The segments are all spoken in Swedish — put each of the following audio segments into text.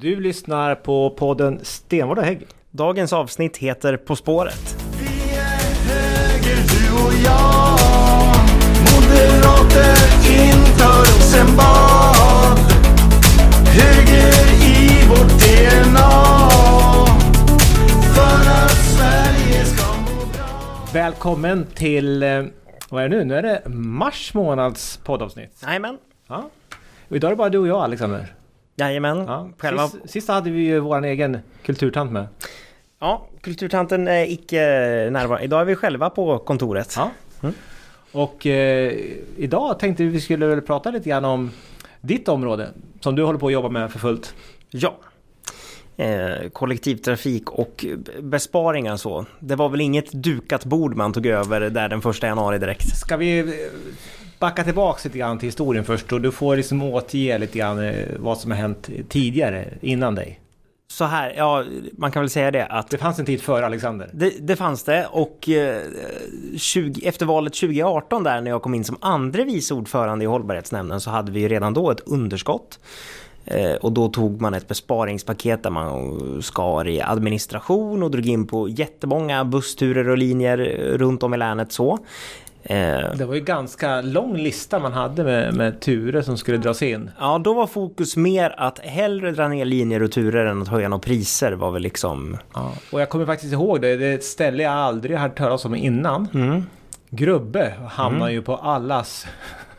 Du lyssnar på podden Stenvård och Hägg. Dagens avsnitt heter På spåret. Vi är höger du och jag Moderater inför Rosenbad Höger i vårt DNA För att Sverige ska må bra Välkommen till, eh, vad är det nu? Nu är det mars månads poddavsnitt. Jajamän. Ja. Och idag är det bara du och jag Alexander. Jajamän. Ja. Själva... Sist, hade vi ju vår egen kulturtant med. Ja, kulturtanten är icke närvarande. Idag är vi själva på kontoret. Ja. Mm. Och eh, idag tänkte vi vi skulle väl prata lite grann om ditt område som du håller på att jobba med för fullt. Ja. Eh, kollektivtrafik och besparingar så. Det var väl inget dukat bord man tog över där den första januari direkt. Ska vi eh, backa tillbaks lite grann till historien först och du får liksom återge lite grann eh, vad som har hänt tidigare innan dig. Så här, ja, man kan väl säga det att Det fanns en tid före Alexander. Det, det fanns det och eh, 20, efter valet 2018 där när jag kom in som andre vice ordförande i hållbarhetsnämnden så hade vi ju redan då ett underskott. Eh, och då tog man ett besparingspaket där man skar i administration och drog in på jättemånga bussturer och linjer runt om i länet så. Eh, Det var ju ganska lång lista man hade med, med turer som skulle dras in. ja, då var fokus mer att hellre dra ner linjer och turer än att höja några priser var väl liksom... Ja. Och jag kommer faktiskt ihåg det, det är ett ställe jag aldrig hade hört talas om innan. Mm. Grubbe hamnar ju på allas,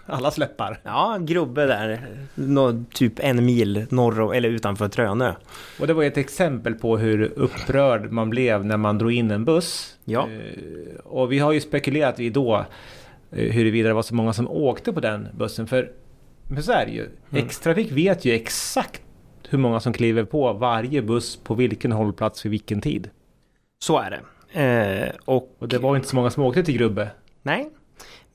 allas läppar. Ja, Grubbe där, nå, typ en mil norr om- eller utanför Trönö. Och det var ett exempel på hur upprörd man blev när man drog in en buss. Ja. Eh, Och vi har ju spekulerat i då eh, huruvida det var så många som åkte på den bussen. För, men så är det ju. Mm. X-Trafik vet ju exakt hur många som kliver på varje buss på vilken hållplats vid vilken tid. Så är det. Eh, och, Och det var ju inte så många som åkte till Grubbe. nej.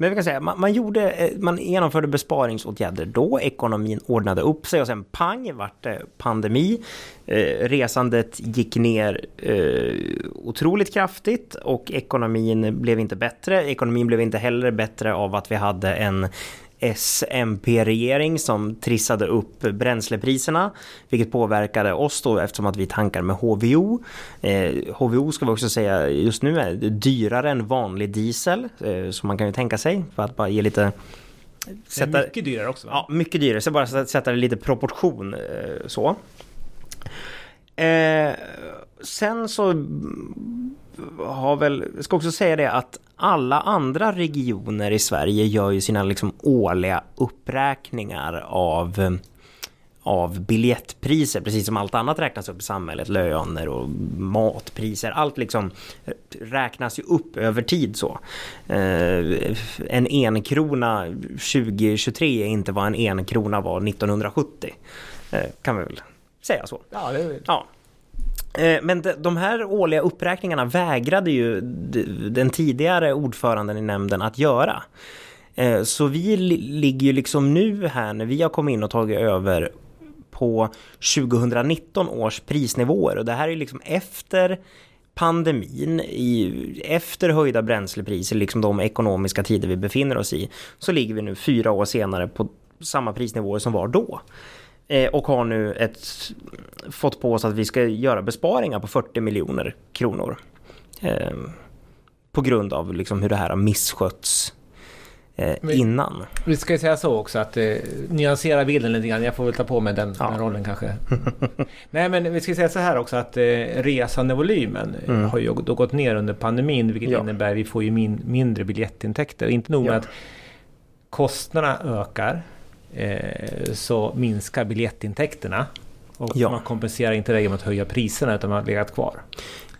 Men vi kan säga, man, man, gjorde, eh, man genomförde besparingsåtgärder då, ekonomin ordnade upp sig och sen pang vart det pandemi. Eh, resandet gick ner eh, otroligt kraftigt och ekonomin blev inte bättre. Ekonomin blev inte heller bättre av att vi hade en SMP-regering som trissade upp bränslepriserna, vilket påverkade oss då eftersom att vi tankar med HVO. Eh, HVO ska vi också säga just nu är dyrare än vanlig diesel, eh, så man kan ju tänka sig för att bara ge lite Det är mycket dyrare också va? Ja, mycket dyrare. Så bara sätta det lite proportion eh, så. Eh, sen så har väl, jag ska också säga det att alla andra regioner i Sverige gör ju sina liksom årliga uppräkningar av av biljettpriser, precis som allt annat räknas upp i samhället, löner och matpriser, allt liksom räknas ju upp över tid så. Eh, en enkrona 2023 är inte vad en enkrona var 1970. Eh, kan vi väl säga så. Ja, det är... Ja. Eh, men de- här årliga uppräkningarna vägrade ju den tidigare ordföranden i nämnden att göra. Eh, så vi ligger ju liksom nu här när vi har kommit in och tagit över på 2019 års prisnivåer och det här är liksom efter pandemin, i, efter höjda bränslepriser, liksom de ekonomiska tider vi befinner oss i, så ligger vi nu fyra år senare på samma prisnivåer som var då. Eh, och har nu ett, fått på oss att vi ska göra besparingar på 40 miljoner kronor. Eh, på grund av liksom hur det här har misskötts eh, Men- innan. Vi ska ju säga så också att eh, nyansera bilden lite grann. Jag får väl ta på mig den, Ja. den rollen kanske. Nej men vi ska säga så här också att eh, resandevolymen eh, Mm. har ju då gått ner under pandemin vilket Ja. innebär att vi får ju min, mindre biljettintäkter. Inte nog med Ja. att kostnaderna ökar eh, så minskar biljettintäkterna. Och Ja. man kompenserar inte det genom att höja priserna utan man har legat kvar.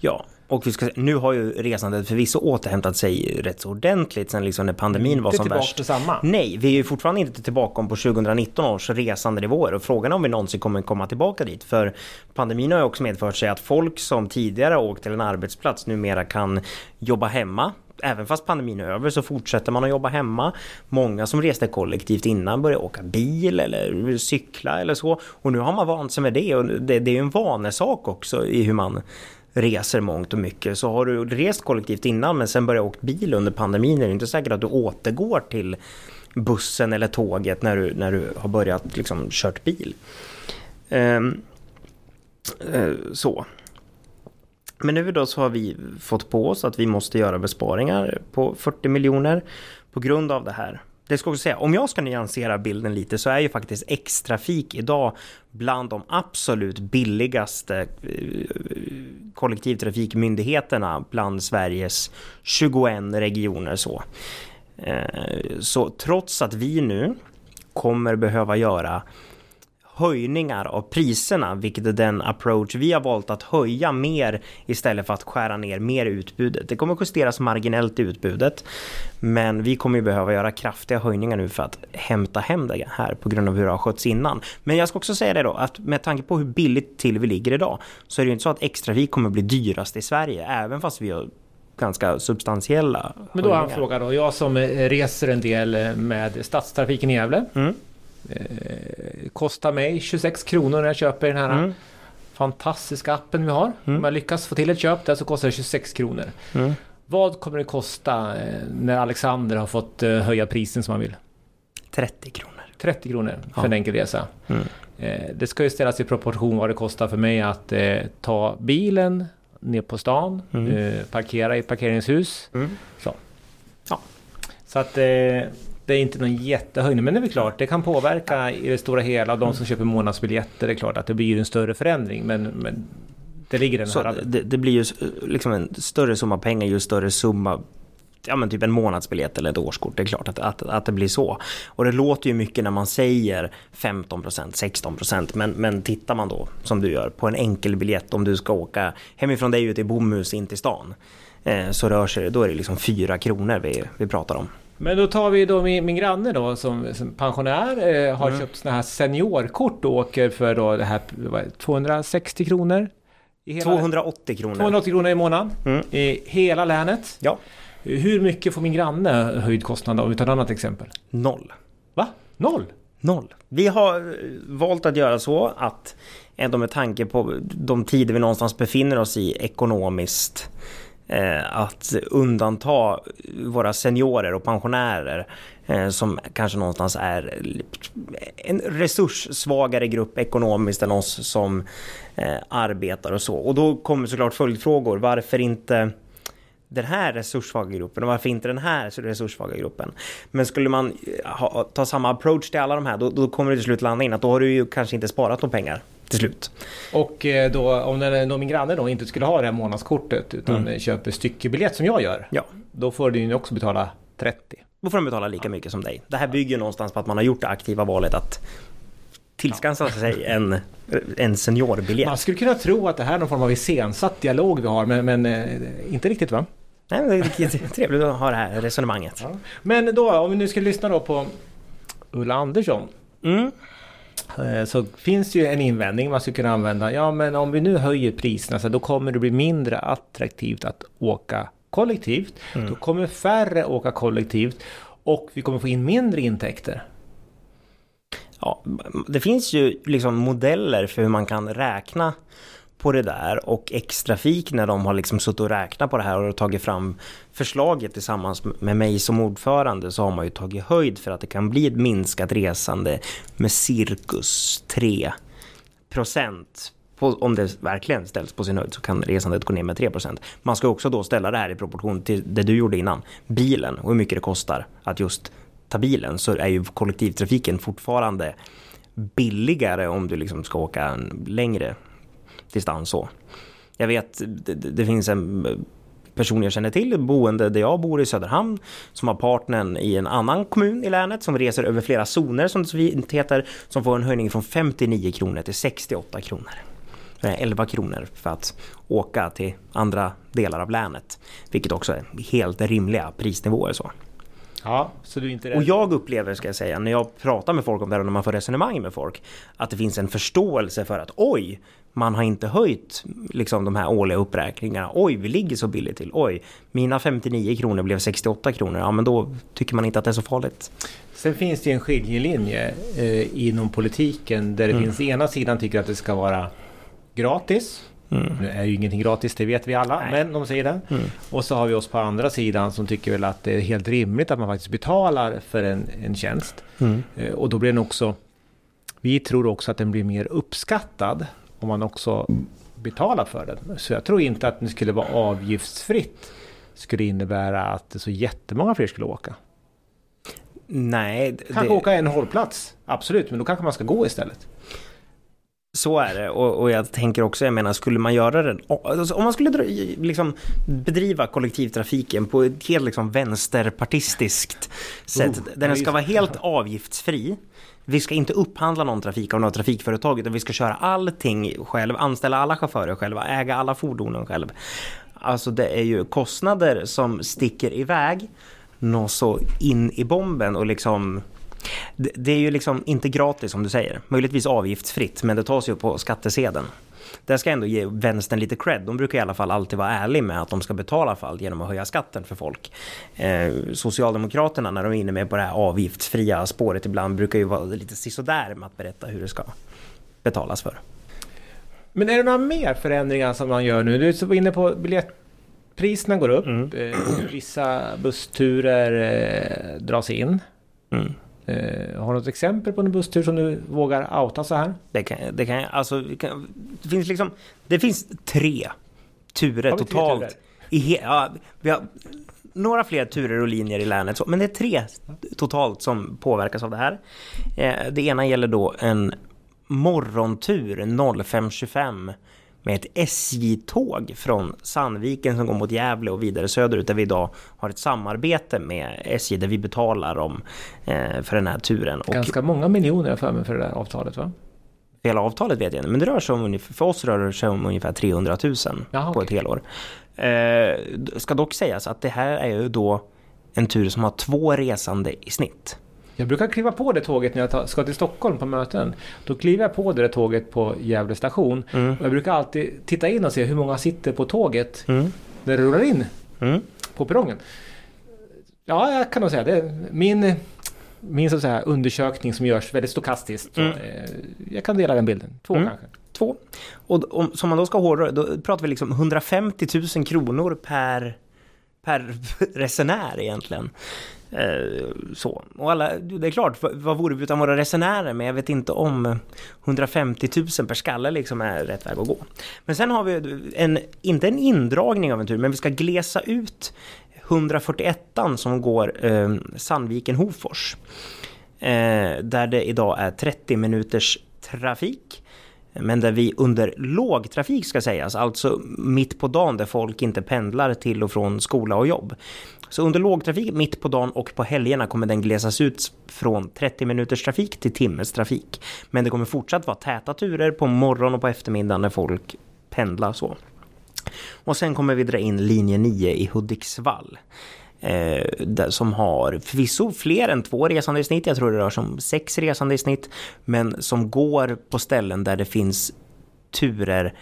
Ja, och vi ska, nu har ju resandet förvisso återhämtat sig rätt så ordentligt sen liksom när pandemin var som värst. till samma. Nej, vi är ju fortfarande inte tillbaka på 2019 års resandenivåer och frågan är om vi någonsin kommer komma tillbaka dit. För pandemin har ju också medfört sig att folk som tidigare åkt till en arbetsplats numera kan jobba hemma. Även fast pandemin är över så fortsätter man att jobba hemma. Många som reste kollektivt innan började åka bil eller cykla eller så. Och nu har man vant sig med det och det, det är ju en vanesak också i hur man reser mångt och mycket. Så har du rest kollektivt innan men sen börjat åkt bil under pandemin är det inte säkert att du återgår till bussen eller tåget när du, när du har börjat liksom kört bil. Um, uh, så. Men nu då så har vi fått på oss att vi måste göra besparingar på 40 miljoner på grund av det här. Det ska också säga, om jag ska nyansera bilden lite så är ju faktiskt X-trafik idag bland de absolut billigaste eh, kollektivtrafikmyndigheterna bland Sveriges 21 regioner. Så. Eh, så trots att vi nu kommer behöva göra höjningar av priserna, vilket är den approach vi har valt att höja mer istället för att skära ner mer utbudet. Det kommer justeras marginellt i utbudet, men vi kommer ju behöva göra kraftiga höjningar nu för att hämta hem det här på grund av hur det har skötts innan. Men jag ska också säga det då, att med tanke på hur billigt till vi ligger idag, så är det ju inte så att extrafik kommer bli dyrast i Sverige, även fast vi har ganska substantiella Men då har jag en höjningar. fråga då. Jag som eh, reser en del eh, med stadstrafiken i Gävle. Mm. Eh, kostar mig 26 kronor när jag köper den här Mm. fantastiska appen vi har. Mm. Om jag lyckas få till ett köp där så kostar det 26 kronor. Mm. Vad kommer det kosta eh, när Alexander har fått eh, höja prisen som han vill? 30 kronor. 30 kronor för Ja. en enkel resa. Mm. Det ska ju ställas i proportion vad det kostar för mig att ta bilen ner på stan, Mm. parkera i ett parkeringshus. Mm. Så att eh, det är inte någon jättehöjning, men det är väl klart, det kan påverka i det stora hela. De som köper månadsbiljetter, det är klart att det blir en större förändring, men, men det ligger den Så det, det blir ju liksom en större summa pengar ju större summa Ja men typ en månadsbiljett eller ett årskort, det är klart att, att, att det blir så. Och det låter ju mycket när man säger 15%, 16% men, men tittar man då som du gör på en enkel biljett om du ska åka hemifrån dig ut till Bomhus in till stan. Eh, så rör sig, då är det liksom 4 kronor vi, vi pratar om. Men då tar vi då min, min granne då som, som pensionär, eh, har köpt såna här seniorkort och åker för då det här vad är det, 260 kronor. Hela, 280 kronor. 280 kronor i månaden Mm. i hela länet. Ja. Hur mycket får min granne höjd kostnad om vi tar ett annat exempel? Noll. Va? Noll? Noll. Vi har eh, valt att göra så att ändå med tanke på de tider vi någonstans befinner oss i ekonomiskt eh, Eh, att undanta våra seniorer och pensionärer eh, som kanske någonstans är en resurssvagare grupp ekonomiskt än oss som eh, arbetar och så. Och då kommer såklart följdfrågor. Varför inte den här resurssvaga gruppen och varför inte den här resurssvaga gruppen? Men skulle man ha, ta samma approach till alla de här då, då kommer det till slut landa in att då har du ju kanske inte sparat några pengar till slut. Och eh, då, om den, då min granne då inte skulle ha det här månadskortet utan Mm. köper styckebiljett som jag gör. Ja, Då får du ju också betala 30. då får de betala lika mycket som dig. Det här bygger någonstans på att man har gjort det aktiva valet att tillskansa sig en, en seniorbiljett. Man skulle kunna tro att det här är någon form av iscensatt dialog vi har men, men eh, inte riktigt va? Nej, men det är trevligt att ha det här resonemanget. Men då om vi nu ska lyssna då på Ulla Andersson. Mm. Eh, Så finns det ju en invändning man skulle kunna använda. Ja men om vi nu höjer priserna så då kommer det bli mindre attraktivt att åka kollektivt. Då kommer färre åka kollektivt och vi kommer få in mindre intäkter. Ja, det finns ju liksom modeller för hur man kan räkna på det där och X-Trafik när de har liksom suttit och räknat på det här och tagit fram förslaget tillsammans med mig som ordförande så har man ju tagit höjd för att det kan bli ett minskat resande med cirkus 3 procent. Om det verkligen ställs på sin höjd så kan resandet gå ner med 3 procent. Man ska också då ställa det här i proportion till det du gjorde innan. Bilen och hur mycket det kostar att just ta bilen så är ju kollektivtrafiken fortfarande billigare om du liksom ska åka längre distans så. Jag vet, det, det finns en person jag känner till, boende där jag bor i Söderhamn, som har partnern i en annan kommun i länet som reser över flera zoner som det så fint heter, som får en höjning från 59 kronor till 68 kronor. Det är 11 kronor för att åka till andra delar av länet, vilket också är helt rimliga prisnivåer så. Ja, så du är inte rädd? Och jag upplever, ska jag säga, när jag pratar med folk om det här och när man får resonemang med folk, att det finns en förståelse för att oj, man har inte höjt liksom de här årliga uppräkningarna. Oj, vi ligger så billigt till. Oj, mina 59 kronor blev 68 kronor. Ja, men då tycker man inte att det är så farligt. Sen finns det en skiljelinje eh, inom politiken där det Mm. finns ena sidan tycker att det ska vara gratis. Mm. Nu är ju ingenting gratis, det vet vi alla, Nej. men de säger det. Mm. Och så har vi oss på andra sidan som tycker väl att det är helt rimligt att man faktiskt betalar för en, en tjänst. Mm. Eh, och då blir den också... Vi tror också att den blir mer uppskattad om man också betalar för den. Så jag tror inte att det skulle vara avgiftsfritt skulle innebära att så jättemånga fler skulle åka. Nej, Kanske det, åka en hållplats, absolut, men då kanske man ska gå istället. så är det. Och, och jag tänker också, jag menar, skulle man göra det... Alltså, om man skulle liksom, bedriva kollektivtrafiken på ett helt liksom, vänsterpartistiskt sätt, Oh, där den ska vara helt avgiftsfri. Vi ska inte upphandla någon trafik av något trafikföretag, utan vi ska köra allting själv, anställa alla chaufförer själva, äga alla fordonen själv. Alltså det är ju kostnader som sticker iväg nå så in i bomben och liksom det, det är ju liksom inte gratis som du säger, möjligtvis avgiftsfritt, men det tas ju på skattesedeln. Där ska jag ändå ge vänstern lite cred. De brukar i alla fall alltid vara ärliga med att de ska betala för allt genom att höja skatten för folk. Eh, Socialdemokraterna, när de är inne med på det här avgiftsfria spåret ibland, brukar ju vara lite sisådär med att berätta hur det ska betalas för. Men är det några mer förändringar som man gör nu? Du var inne på biljettpriserna går upp. Mm. Eh, vissa bussturer eh, dras in. Mm. Eh, har du något exempel på en busstur som du vågar outa så här? Det kan, det kan alltså, det kan, det finns liksom, det finns tre turer vi tre totalt. turer? I he, ja, vi har några fler turer och linjer i länet, så, men det är tre totalt som påverkas av det här. Eh, det ena gäller då en morgontur 05.25 med ett SJ-tåg från Sandviken som går mot Gävle och vidare söderut där vi idag har ett samarbete med SJ där vi betalar dem eh, för den här turen. Och Ganska många miljoner för mig för det där avtalet va? Hela avtalet vet jag inte, men det rör sig om för oss rör det sig om ungefär 300 000 Jaha, på ett helår. Eh, ska dock sägas att det här är ju då en tur som har två resande i snitt. Jag brukar kliva på det tåget när jag ska till Stockholm på möten. Då kliver jag på det tåget på Gävle station. Mm. Jag brukar alltid titta in och se hur många sitter på tåget Mm. när det rullar in Mm. på perrongen. Ja, jag kan nog säga det. Min, min så att säga, undersökning som görs väldigt stokastiskt. Så, Mm. eh, jag kan dela den bilden. Två Mm. kanske. Två. Och om, som man då ska hårdra, då pratar vi liksom 150 000 kronor per, per resenär egentligen. Eh, så. Och alla, det är klart, vad, vad vore vi utan våra resenärer? Men jag vet inte om 150 000 per skalle liksom är rätt väg att gå. Men sen har vi en, inte en indragning av en tur, men vi ska glesa ut 141 som går eh, Sandviken-Hofors. Eh, där det idag är 30 minuters trafik. Men där vi under lågtrafik ska sägas, alltså mitt på dagen där folk inte pendlar till och från skola och jobb. Så under lågtrafik mitt på dagen och på helgerna kommer den glesas ut från 30 minuters trafik till timmes trafik. Men det kommer fortsatt vara täta turer på morgon och på eftermiddagen när folk pendlar så. Och sen kommer vi dra in linje 9 i Hudiksvall. Eh, som har förvisso fler än två resande i snitt, jag tror det rör sig om sex resande i snitt, men som går på ställen där det finns turer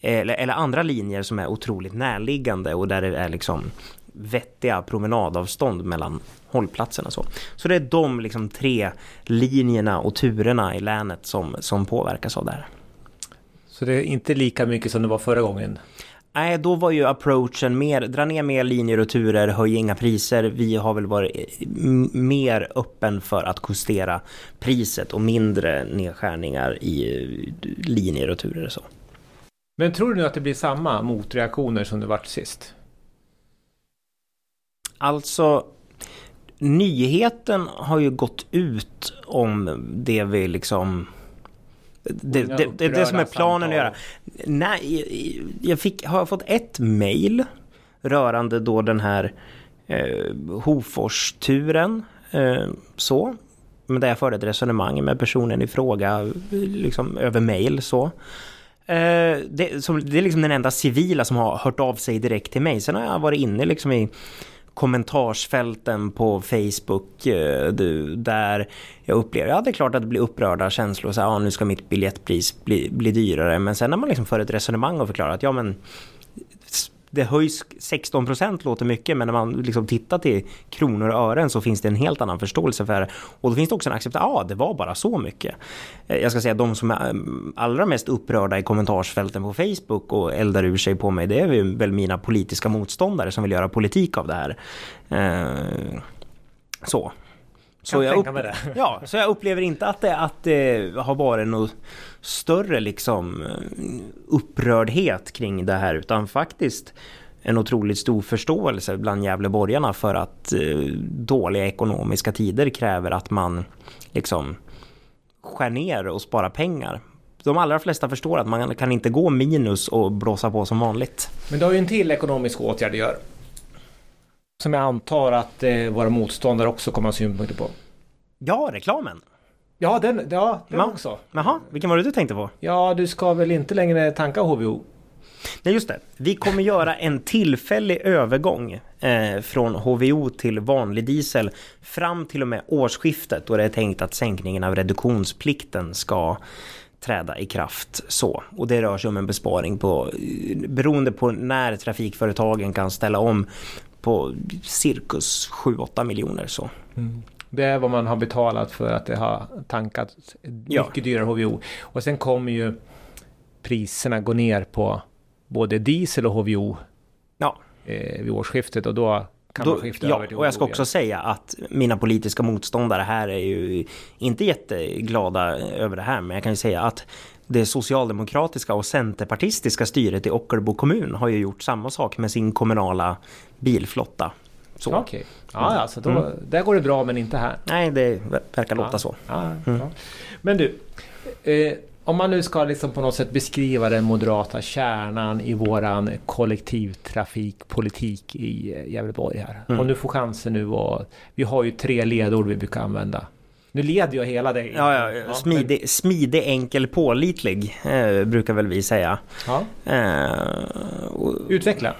eh, eller, eller andra linjer som är otroligt närliggande och där det är liksom vettiga promenadavstånd mellan hållplatserna. Så, så det är de liksom tre linjerna och turerna i länet som, som påverkas av det här. Så det är inte lika mycket som det var förra gången. Nej, då var ju approachen mer, dra ner mer linjer och turer, höj inga priser. Vi har väl varit eh, mer öppen för att justera priset och mindre nedskärningar i eh, linjer och turer och så. Men tror du att det blir samma motreaktioner som det vart sist? Alltså, nyheten har ju gått ut om det vi liksom... Det, det, det, det som är planen att samtal. göra. Nej, jag fick, har fått ett mail rörande då den här eh, Hofors-turen. Eh, så. Men där jag förde ett resonemang med personen i fråga liksom över mail så. Eh, det, som, det är liksom den enda civila som har hört av sig direkt till mig. Sen har jag varit inne liksom i kommentarsfälten på Facebook eh, du, där jag upplever, ja det är klart att det blir upprörda känslor, så här, ja, nu ska mitt biljettpris bli, bli dyrare, men sen när man liksom för ett resonemang och förklarar att ja men det höjs 16 procent låter mycket, men när man liksom tittar till kronor och ören så finns det en helt annan förståelse för det. Och då finns det också en accept, ja det var bara så mycket. Eh, Jag ska säga de som är mm, allra mest upprörda i kommentarsfälten på Facebook och eldar ur sig på mig, det är väl mina politiska motståndare som vill göra politik av det här. Eh, Så. Så jag, upp, ja, så jag upplever inte att det, att det har varit något större liksom upprördhet kring det här utan faktiskt en otroligt stor förståelse bland Gävleborgarna för att eh, dåliga ekonomiska tider kräver att man liksom skär ner och sparar pengar. De allra flesta förstår att man kan inte gå minus och blåsa på som vanligt. Men du har ju en till ekonomisk åtgärd du gör. Som jag antar att eh, våra motståndare också kommer ha synpunkter på. Ja, reklamen! Ja, den, ja, den Ja. också. Jaha, vilken var det du tänkte på? Ja, du ska väl inte längre tanka HVO? Nej, just det. Vi kommer göra en tillfällig övergång eh, från HVO till vanlig diesel fram till och med årsskiftet då det är tänkt att sänkningen av reduktionsplikten ska träda i kraft så. Och det rör sig om en besparing på, eh, beroende på när trafikföretagen kan ställa om, på cirkus 7-8 miljoner så. Det är vad man har betalat för att det har tankat Ja. mycket dyrare HVO. Och sen kommer ju priserna gå ner på både diesel och HVO Ja, eh, vid årsskiftet och då kan Då, man skifta ja, över till och jag ska HVO också säga att mina politiska motståndare här är ju inte jätteglada över det här, men jag kan ju säga att det socialdemokratiska och centerpartistiska styret i Ockelbo kommun har ju gjort samma sak med sin kommunala bilflotta. Så. Okej. Ja, ja, så då, Mm. där går det bra men inte här. Nej, det verkar låta Ja. så. Ja, Mm. ja. Men du, eh, om man nu ska liksom på något sätt beskriva den moderata kärnan i våran kollektivtrafikpolitik i eh, Gävleborg här. Mm. Om du får chansen nu och vi har ju tre ledord vi brukar använda. Nu leder jag hela dig. Ja, ja, smidig, smidig enkel, pålitlig eh, brukar väl vi säga. Ja. Eh, och Utveckla.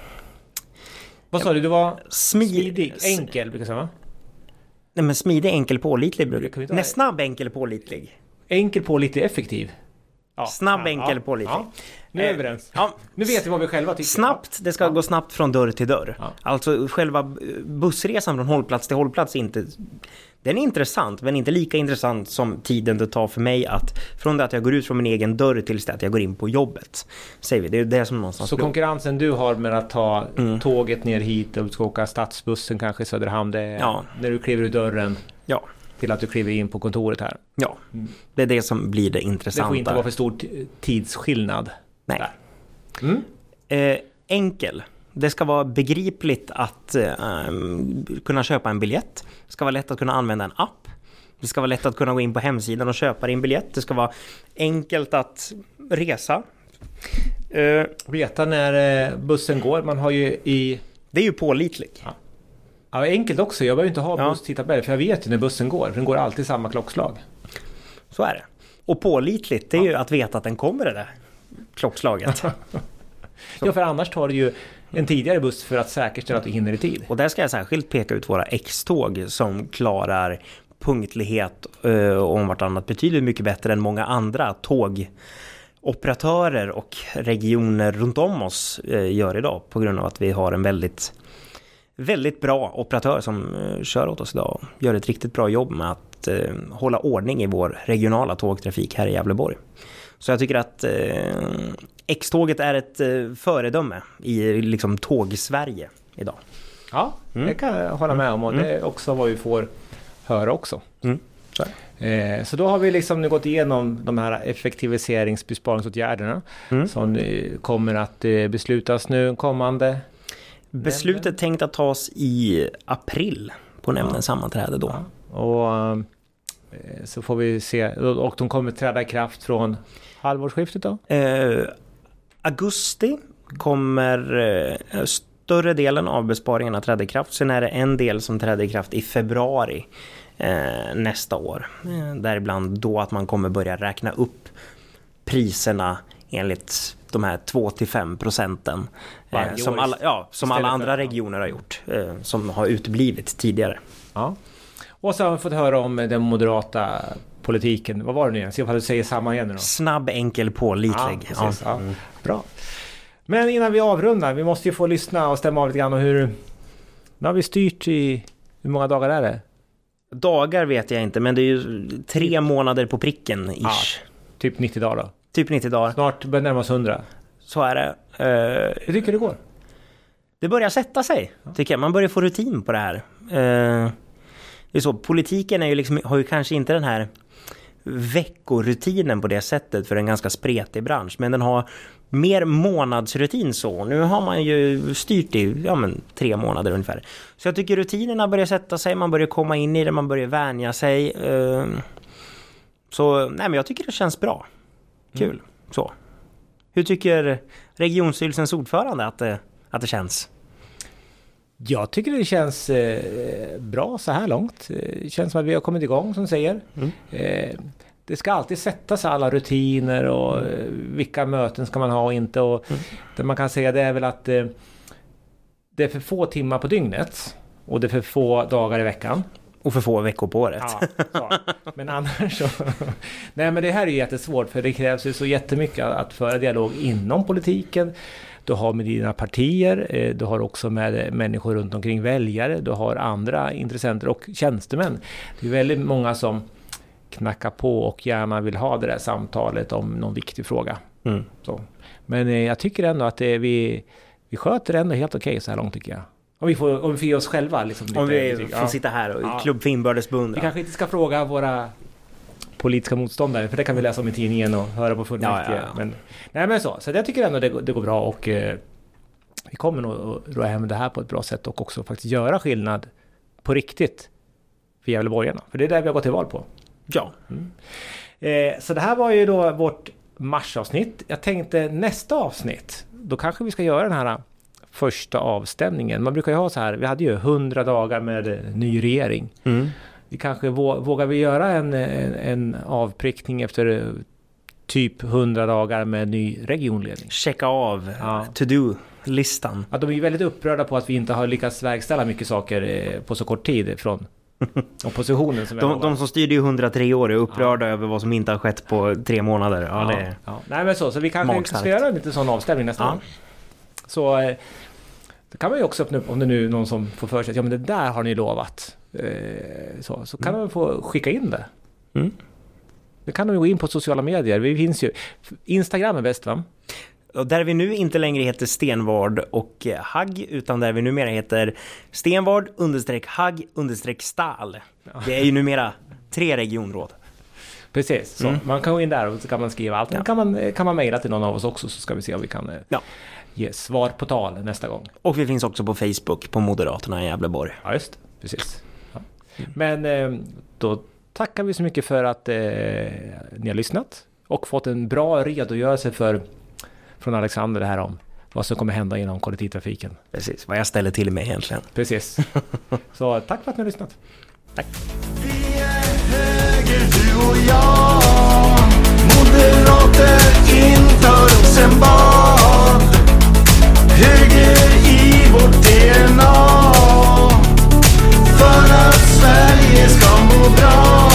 Vad sa du? Du var smi- smidig, enkel brukar jag säga va? Nej men smidig, enkel, pålitlig brukar Nej, snabb, enkel, pålitlig. Enkel, pålitlig, effektiv. Ja. Snabb, Ja, enkel, ja, pålitlig. Ja. Nu är vi Eh, överens. Ja, Nu vet vi vad vi själva tycker. Snabbt, det ska gå snabbt från dörr till dörr. Alltså själva bussresan från hållplats till hållplats inte... Den är intressant, men inte lika intressant som tiden det tar för mig att från det att jag går ut från min egen dörr tills det att jag går in på jobbet. Säger vi, det är det som någonstans Så beror. konkurrensen du har med att ta Mm. tåget ner hit och du ska åka stadsbussen kanske i Söderhamn. Det är när du kliver ur dörren Ja, till att du kliver in på kontoret här. ja. Det är det som blir det Det intressanta. får inte vara för stor tidsskillnad. Nej. Där. Mm. Eh, enkel. Det ska vara begripligt att eh, kunna köpa en biljett. Det ska vara lätt att kunna använda en app. Det ska vara lätt att kunna gå in på hemsidan och köpa din biljett. Det ska vara enkelt att resa. Eh, Veta när eh, bussen går. Man har ju i... det är ju pålitligt. Ja, enkelt också. Jag behöver inte ha Ja. busstidtabell för jag vet ju när bussen går. För den går alltid samma klockslag. Så är det. Och pålitligt, det är ju att veta att den kommer det där klockslaget. Ja, för annars tar du ju en tidigare buss för att säkerställa att du hinner i tid. Och där ska jag särskilt peka ut våra X-tåg som klarar punktlighet eh, om vartannat betydligt mycket bättre än många andra tågoperatörer och regioner runt om oss eh, gör idag på grund av att vi har en väldigt väldigt bra operatör som eh, kör åt oss idag och gör ett riktigt bra jobb med att eh, hålla ordning i vår regionala tågtrafik här i Gävleborg. Så jag tycker att eh, X-tåget är ett föredöme i liksom tåg-Sverige idag. Ja, Mm. det kan jag hålla med om och det är också vad vi får höra också. Mm. Så. Eh, Så då har vi liksom nu gått igenom de här effektiviseringsbesparingsåtgärderna Mm. som kommer att beslutas nu kommande. Beslutet tänkt att tas i april på nämndens sammanträde då. Och eh, så får vi se och de kommer träda i kraft från halvårsskiftet då? Eh, augusti kommer eh, större delen av besparingarna träda i kraft. Sen är det en del som träder i kraft i februari eh, nästa år. Eh, däribland då att man kommer börja räkna upp priserna enligt de här 2-5 procenten. Eh, som alla, ja, som alla för- andra regioner har gjort. Eh, som har uteblivit tidigare. Ja. Och så har vi fått höra om den moderata politiken. Vad var det nu igen? Se ifall du säger samma igen nu då. Snabb, enkel, pålitlig. Ja, precis. Ja. Bra. Men innan vi avrundar, vi måste ju få lyssna och stämma av lite grann och hur... Nu har vi styrt i... Hur många dagar är det? Dagar vet jag inte, men det är ju tre månader på pricken ish. Ja. Typ 90 dagar då? Typ 90 dagar. Snart börjar närma oss 100. Så är det. Eh, Hur tycker du det går? det börjar sätta sig, tycker jag. Man börjar få rutin på det här. Eh, det är så, politiken är ju liksom, har ju kanske inte den här veckorutinen på det sättet för en ganska spretig bransch. Men den har mer månadsrutin så. Nu har man ju styrt i ja, men, tre månader ungefär. Så jag tycker rutinerna börjar sätta sig, man börjar komma in i det, man börjar vänja sig. Eh, Så nej, men jag tycker det känns bra. Kul. Så. Hur tycker regionstyrelsens ordförande att det, att det känns? Jag tycker det känns eh, bra så här långt. Eh, Det känns som att vi har kommit igång som säger. Eh, det ska alltid sättas alla rutiner och eh, vilka möten ska man ha och inte. Och Det man kan säga det är väl att eh, det är för få timmar på dygnet. Och det är för få dagar i veckan. Och för få veckor på året. Ja. Men annars så... Nej men det här är ju jättesvårt för det krävs ju så jättemycket att föra dialog inom politiken. Du har med dina partier, eh, du har också med människor runt omkring väljare, du har andra intressenter och tjänstemän. Det är väldigt många som knackar på och gärna vill ha det där samtalet om någon viktig fråga. Mm. Men eh, jag tycker ändå att det, vi, vi sköter det ändå helt okej så här långt tycker jag. Om vi får, om vi får ge oss själva liksom, Om lite- vi lite- får ja. sitta här och Ja. klubb för inbördes Vi kanske inte ska fråga våra politiska motståndare, för det kan vi läsa om i tidningen och höra på fullmäktige. Ja, ja, ja. Men, nej men så, så jag tycker ändå det, går- det går bra och eh, vi kommer nog att ro hem det här på ett bra sätt och också faktiskt göra skillnad på riktigt för Gävleborgarna. För det är det vi har gått till val på. Ja. Eh, så det här var ju då vårt marsavsnitt. Jag tänkte nästa avsnitt, då kanske vi ska göra den här första avstämningen. Man brukar ju ha så här, vi hade ju 100 dagar med eh, ny regering. Mm. Vi kanske vå- vågar vi göra en, en, en avprickning efter eh, typ 100 dagar med ny regionledning. Checka av Ja. to-do-listan. Att de är ju väldigt upprörda på att vi inte har lyckats verkställa mycket saker eh, på så kort tid från oppositionen. Som De, de som styrde i 103 år är upprörda över vad som inte har skett på tre månader. Ja, ja, det... ja. Nej men så, så vi kanske ska göra en liten sån avstämning nästa Ja. gång. Så eh, det kan man ju också öppna upp om det nu är någon som får för sig att ja men det där har ni lovat. Eh, så, så kan de få skicka in det. Mm. Det kan de gå in på sociala medier. Vi finns ju. Instagram är bäst va? Och där vi nu inte längre heter Stenvard och Hagg, utan där vi numera heter Stenvard understreck Hagg understreck Stal. Det är ju numera tre regionråd. Precis, så Mm. man kan gå in där och så kan man skriva allt. Ja. kan man, kan man mejla till någon av oss också så ska vi se om vi kan eh, Ja. Ge svar på tal nästa gång. Och vi finns också på Facebook på Moderaterna i Gävleborg. Ja, just. Precis. Ja. Men eh, då tackar vi så mycket för att eh, ni har lyssnat och fått en bra redogörelse för, från Alexander det här om vad som kommer hända inom kollektivtrafiken. Precis, vad jag ställer till med egentligen. Precis. Så tack för att ni har lyssnat. Vi är höger du och jag Moderater inför Rosenbad DNA. För att Sverige ska må bra.